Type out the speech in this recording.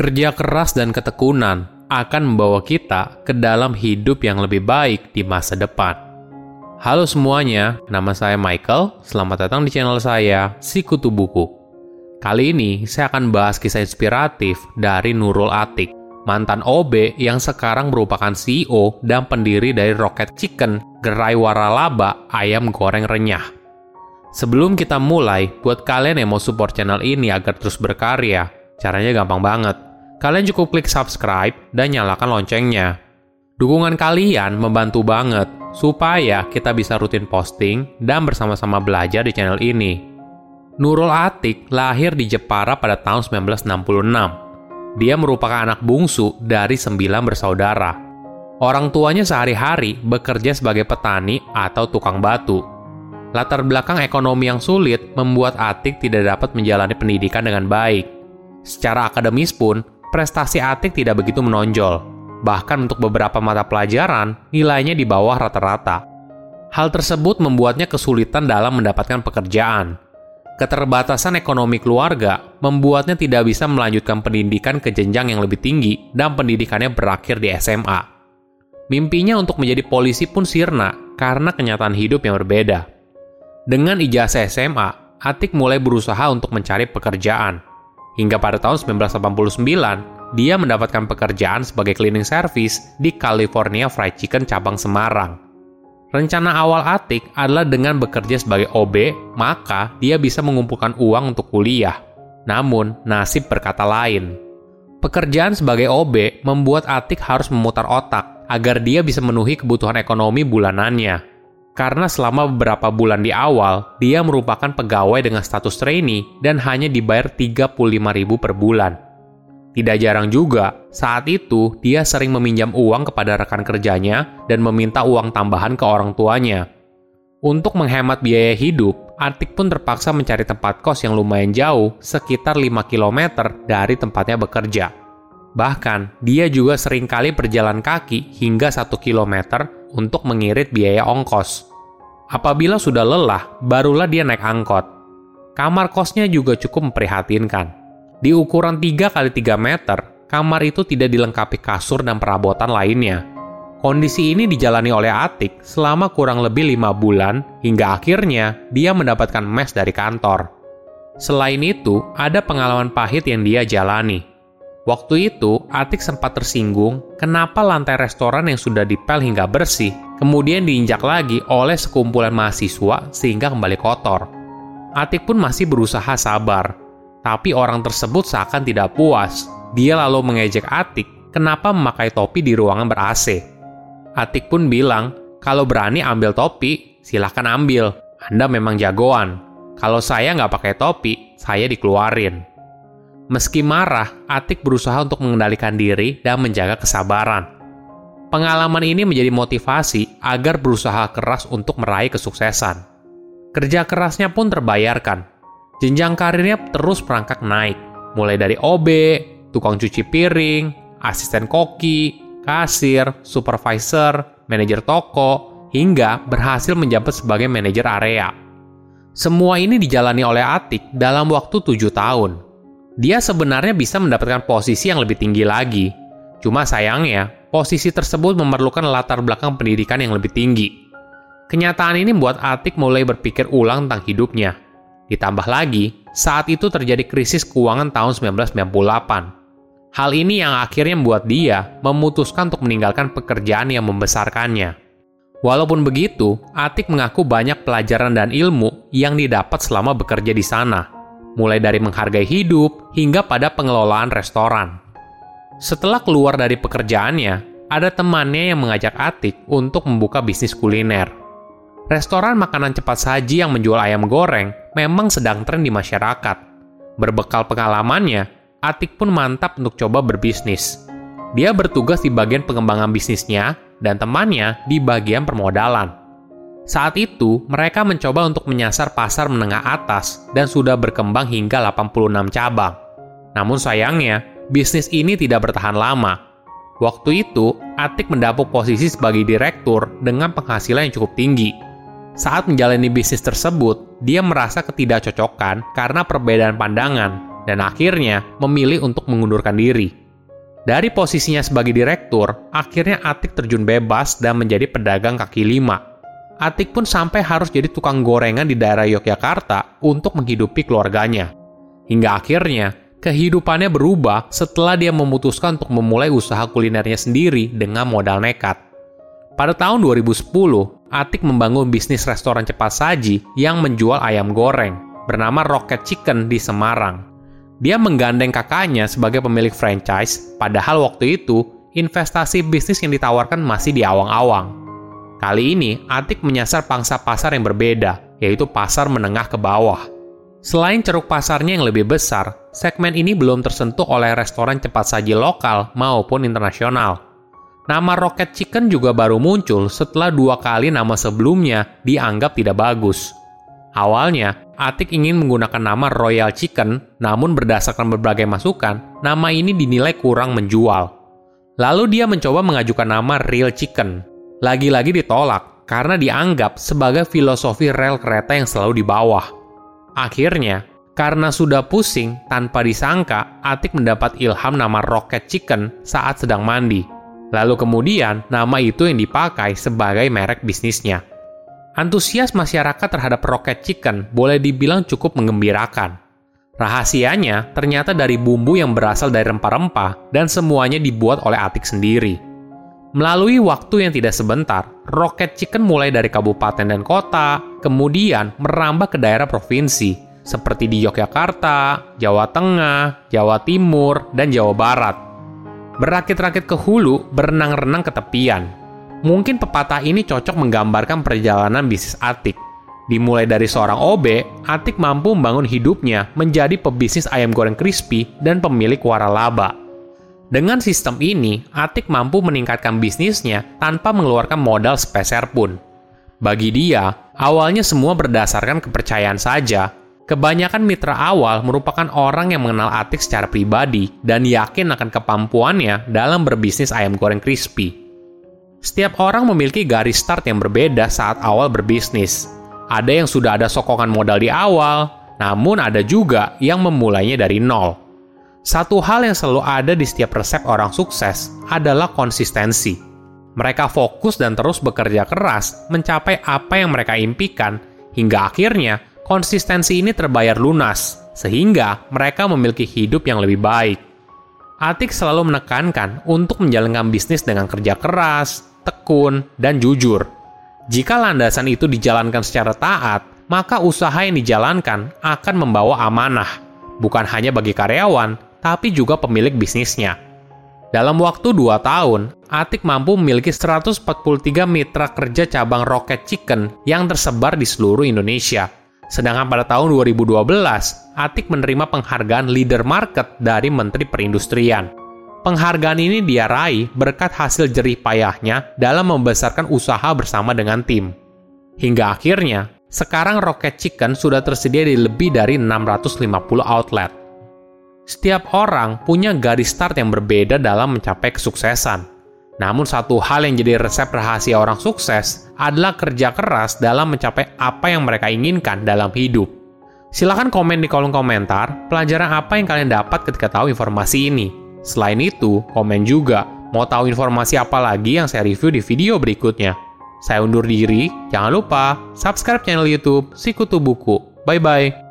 Kerja keras dan ketekunan akan membawa kita ke dalam hidup yang lebih baik di masa depan. Halo semuanya, nama saya Michael. Selamat datang di channel saya, Sikutu Buku. Kali ini saya akan bahas kisah inspiratif dari Nurul Atik, mantan OB yang sekarang merupakan CEO dan pendiri dari Rocket Chicken, gerai waralaba ayam goreng renyah. Sebelum kita mulai, buat kalian yang mau support channel ini agar terus berkarya, caranya gampang banget kalian cukup klik subscribe dan nyalakan loncengnya. Dukungan kalian membantu banget supaya kita bisa rutin posting dan bersama-sama belajar di channel ini. Nurul Atik lahir di Jepara pada tahun 1966. Dia merupakan anak bungsu dari sembilan bersaudara. Orang tuanya sehari-hari bekerja sebagai petani atau tukang batu. Latar belakang ekonomi yang sulit membuat Atik tidak dapat menjalani pendidikan dengan baik. Secara akademis pun, prestasi Atik tidak begitu menonjol. Bahkan untuk beberapa mata pelajaran, nilainya di bawah rata-rata. Hal tersebut membuatnya kesulitan dalam mendapatkan pekerjaan. Keterbatasan ekonomi keluarga membuatnya tidak bisa melanjutkan pendidikan ke jenjang yang lebih tinggi dan pendidikannya berakhir di SMA. Mimpinya untuk menjadi polisi pun sirna karena kenyataan hidup yang berbeda. Dengan ijazah SMA, Atik mulai berusaha untuk mencari pekerjaan. Hingga pada tahun 1989, dia mendapatkan pekerjaan sebagai cleaning service di California Fried Chicken cabang Semarang. Rencana awal Atik adalah dengan bekerja sebagai OB, maka dia bisa mengumpulkan uang untuk kuliah. Namun, nasib berkata lain. Pekerjaan sebagai OB membuat Atik harus memutar otak agar dia bisa memenuhi kebutuhan ekonomi bulanannya karena selama beberapa bulan di awal, dia merupakan pegawai dengan status trainee dan hanya dibayar 35.000 per bulan. Tidak jarang juga, saat itu dia sering meminjam uang kepada rekan kerjanya dan meminta uang tambahan ke orang tuanya. Untuk menghemat biaya hidup, Atik pun terpaksa mencari tempat kos yang lumayan jauh, sekitar 5 km dari tempatnya bekerja. Bahkan, dia juga sering kali berjalan kaki hingga 1 km untuk mengirit biaya ongkos. Apabila sudah lelah, barulah dia naik angkot. Kamar kosnya juga cukup memprihatinkan. Di ukuran 3 kali 3 meter, kamar itu tidak dilengkapi kasur dan perabotan lainnya. Kondisi ini dijalani oleh Atik selama kurang lebih lima bulan hingga akhirnya dia mendapatkan mes dari kantor. Selain itu, ada pengalaman pahit yang dia jalani. Waktu itu, Atik sempat tersinggung kenapa lantai restoran yang sudah dipel hingga bersih, kemudian diinjak lagi oleh sekumpulan mahasiswa sehingga kembali kotor. Atik pun masih berusaha sabar, tapi orang tersebut seakan tidak puas. Dia lalu mengejek Atik kenapa memakai topi di ruangan ber-AC. Atik pun bilang, kalau berani ambil topi, silahkan ambil. Anda memang jagoan. Kalau saya nggak pakai topi, saya dikeluarin. Meski marah, Atik berusaha untuk mengendalikan diri dan menjaga kesabaran. Pengalaman ini menjadi motivasi agar berusaha keras untuk meraih kesuksesan. Kerja kerasnya pun terbayarkan. Jenjang karirnya terus merangkak naik, mulai dari OB, tukang cuci piring, asisten koki, kasir, supervisor, manajer toko, hingga berhasil menjabat sebagai manajer area. Semua ini dijalani oleh Atik dalam waktu tujuh tahun dia sebenarnya bisa mendapatkan posisi yang lebih tinggi lagi. Cuma sayangnya, posisi tersebut memerlukan latar belakang pendidikan yang lebih tinggi. Kenyataan ini membuat Atik mulai berpikir ulang tentang hidupnya. Ditambah lagi, saat itu terjadi krisis keuangan tahun 1998. Hal ini yang akhirnya membuat dia memutuskan untuk meninggalkan pekerjaan yang membesarkannya. Walaupun begitu, Atik mengaku banyak pelajaran dan ilmu yang didapat selama bekerja di sana mulai dari menghargai hidup hingga pada pengelolaan restoran. Setelah keluar dari pekerjaannya, ada temannya yang mengajak Atik untuk membuka bisnis kuliner. Restoran makanan cepat saji yang menjual ayam goreng memang sedang tren di masyarakat. Berbekal pengalamannya, Atik pun mantap untuk coba berbisnis. Dia bertugas di bagian pengembangan bisnisnya dan temannya di bagian permodalan. Saat itu, mereka mencoba untuk menyasar pasar menengah atas dan sudah berkembang hingga 86 cabang. Namun sayangnya, bisnis ini tidak bertahan lama. Waktu itu, Atik mendapuk posisi sebagai direktur dengan penghasilan yang cukup tinggi. Saat menjalani bisnis tersebut, dia merasa ketidakcocokan karena perbedaan pandangan dan akhirnya memilih untuk mengundurkan diri. Dari posisinya sebagai direktur, akhirnya Atik terjun bebas dan menjadi pedagang kaki lima. Atik pun sampai harus jadi tukang gorengan di daerah Yogyakarta untuk menghidupi keluarganya. Hingga akhirnya, kehidupannya berubah setelah dia memutuskan untuk memulai usaha kulinernya sendiri dengan modal nekat. Pada tahun 2010, Atik membangun bisnis restoran cepat saji yang menjual ayam goreng bernama Rocket Chicken di Semarang. Dia menggandeng kakaknya sebagai pemilik franchise, padahal waktu itu investasi bisnis yang ditawarkan masih di awang-awang. Kali ini, Atik menyasar pangsa pasar yang berbeda, yaitu pasar menengah ke bawah. Selain ceruk pasarnya yang lebih besar, segmen ini belum tersentuh oleh restoran cepat saji lokal maupun internasional. Nama Rocket Chicken juga baru muncul setelah dua kali nama sebelumnya dianggap tidak bagus. Awalnya, Atik ingin menggunakan nama Royal Chicken, namun berdasarkan berbagai masukan, nama ini dinilai kurang menjual. Lalu dia mencoba mengajukan nama Real Chicken. Lagi-lagi ditolak karena dianggap sebagai filosofi rel kereta yang selalu di bawah. Akhirnya, karena sudah pusing tanpa disangka, Atik mendapat ilham nama Rocket Chicken saat sedang mandi. Lalu kemudian, nama itu yang dipakai sebagai merek bisnisnya. Antusias masyarakat terhadap Rocket Chicken boleh dibilang cukup mengembirakan. Rahasianya ternyata dari bumbu yang berasal dari rempah-rempah dan semuanya dibuat oleh Atik sendiri. Melalui waktu yang tidak sebentar, Rocket Chicken mulai dari kabupaten dan kota, kemudian merambah ke daerah provinsi, seperti di Yogyakarta, Jawa Tengah, Jawa Timur, dan Jawa Barat. Berakit-rakit ke hulu, berenang-renang ke tepian, Mungkin pepatah ini cocok menggambarkan perjalanan bisnis Atik. Dimulai dari seorang OB, Atik mampu membangun hidupnya menjadi pebisnis ayam goreng crispy dan pemilik waralaba. Dengan sistem ini, Atik mampu meningkatkan bisnisnya tanpa mengeluarkan modal sepeser pun. Bagi dia, awalnya semua berdasarkan kepercayaan saja. Kebanyakan mitra awal merupakan orang yang mengenal Atik secara pribadi dan yakin akan kemampuannya dalam berbisnis ayam goreng crispy. Setiap orang memiliki garis start yang berbeda saat awal berbisnis. Ada yang sudah ada sokongan modal di awal, namun ada juga yang memulainya dari nol. Satu hal yang selalu ada di setiap resep orang sukses adalah konsistensi. Mereka fokus dan terus bekerja keras mencapai apa yang mereka impikan, hingga akhirnya konsistensi ini terbayar lunas, sehingga mereka memiliki hidup yang lebih baik. Atik selalu menekankan untuk menjalankan bisnis dengan kerja keras, tekun, dan jujur. Jika landasan itu dijalankan secara taat, maka usaha yang dijalankan akan membawa amanah, bukan hanya bagi karyawan, tapi juga pemilik bisnisnya. Dalam waktu 2 tahun, Atik mampu memiliki 143 mitra kerja cabang Rocket Chicken yang tersebar di seluruh Indonesia. Sedangkan pada tahun 2012, Atik menerima penghargaan Leader Market dari Menteri Perindustrian. Penghargaan ini dia raih berkat hasil jerih payahnya dalam membesarkan usaha bersama dengan tim. Hingga akhirnya, sekarang Rocket Chicken sudah tersedia di lebih dari 650 outlet. Setiap orang punya garis start yang berbeda dalam mencapai kesuksesan. Namun satu hal yang jadi resep rahasia orang sukses adalah kerja keras dalam mencapai apa yang mereka inginkan dalam hidup. Silahkan komen di kolom komentar pelajaran apa yang kalian dapat ketika tahu informasi ini. Selain itu, komen juga mau tahu informasi apa lagi yang saya review di video berikutnya. Saya undur diri, jangan lupa subscribe channel YouTube Sikutu Buku. Bye bye.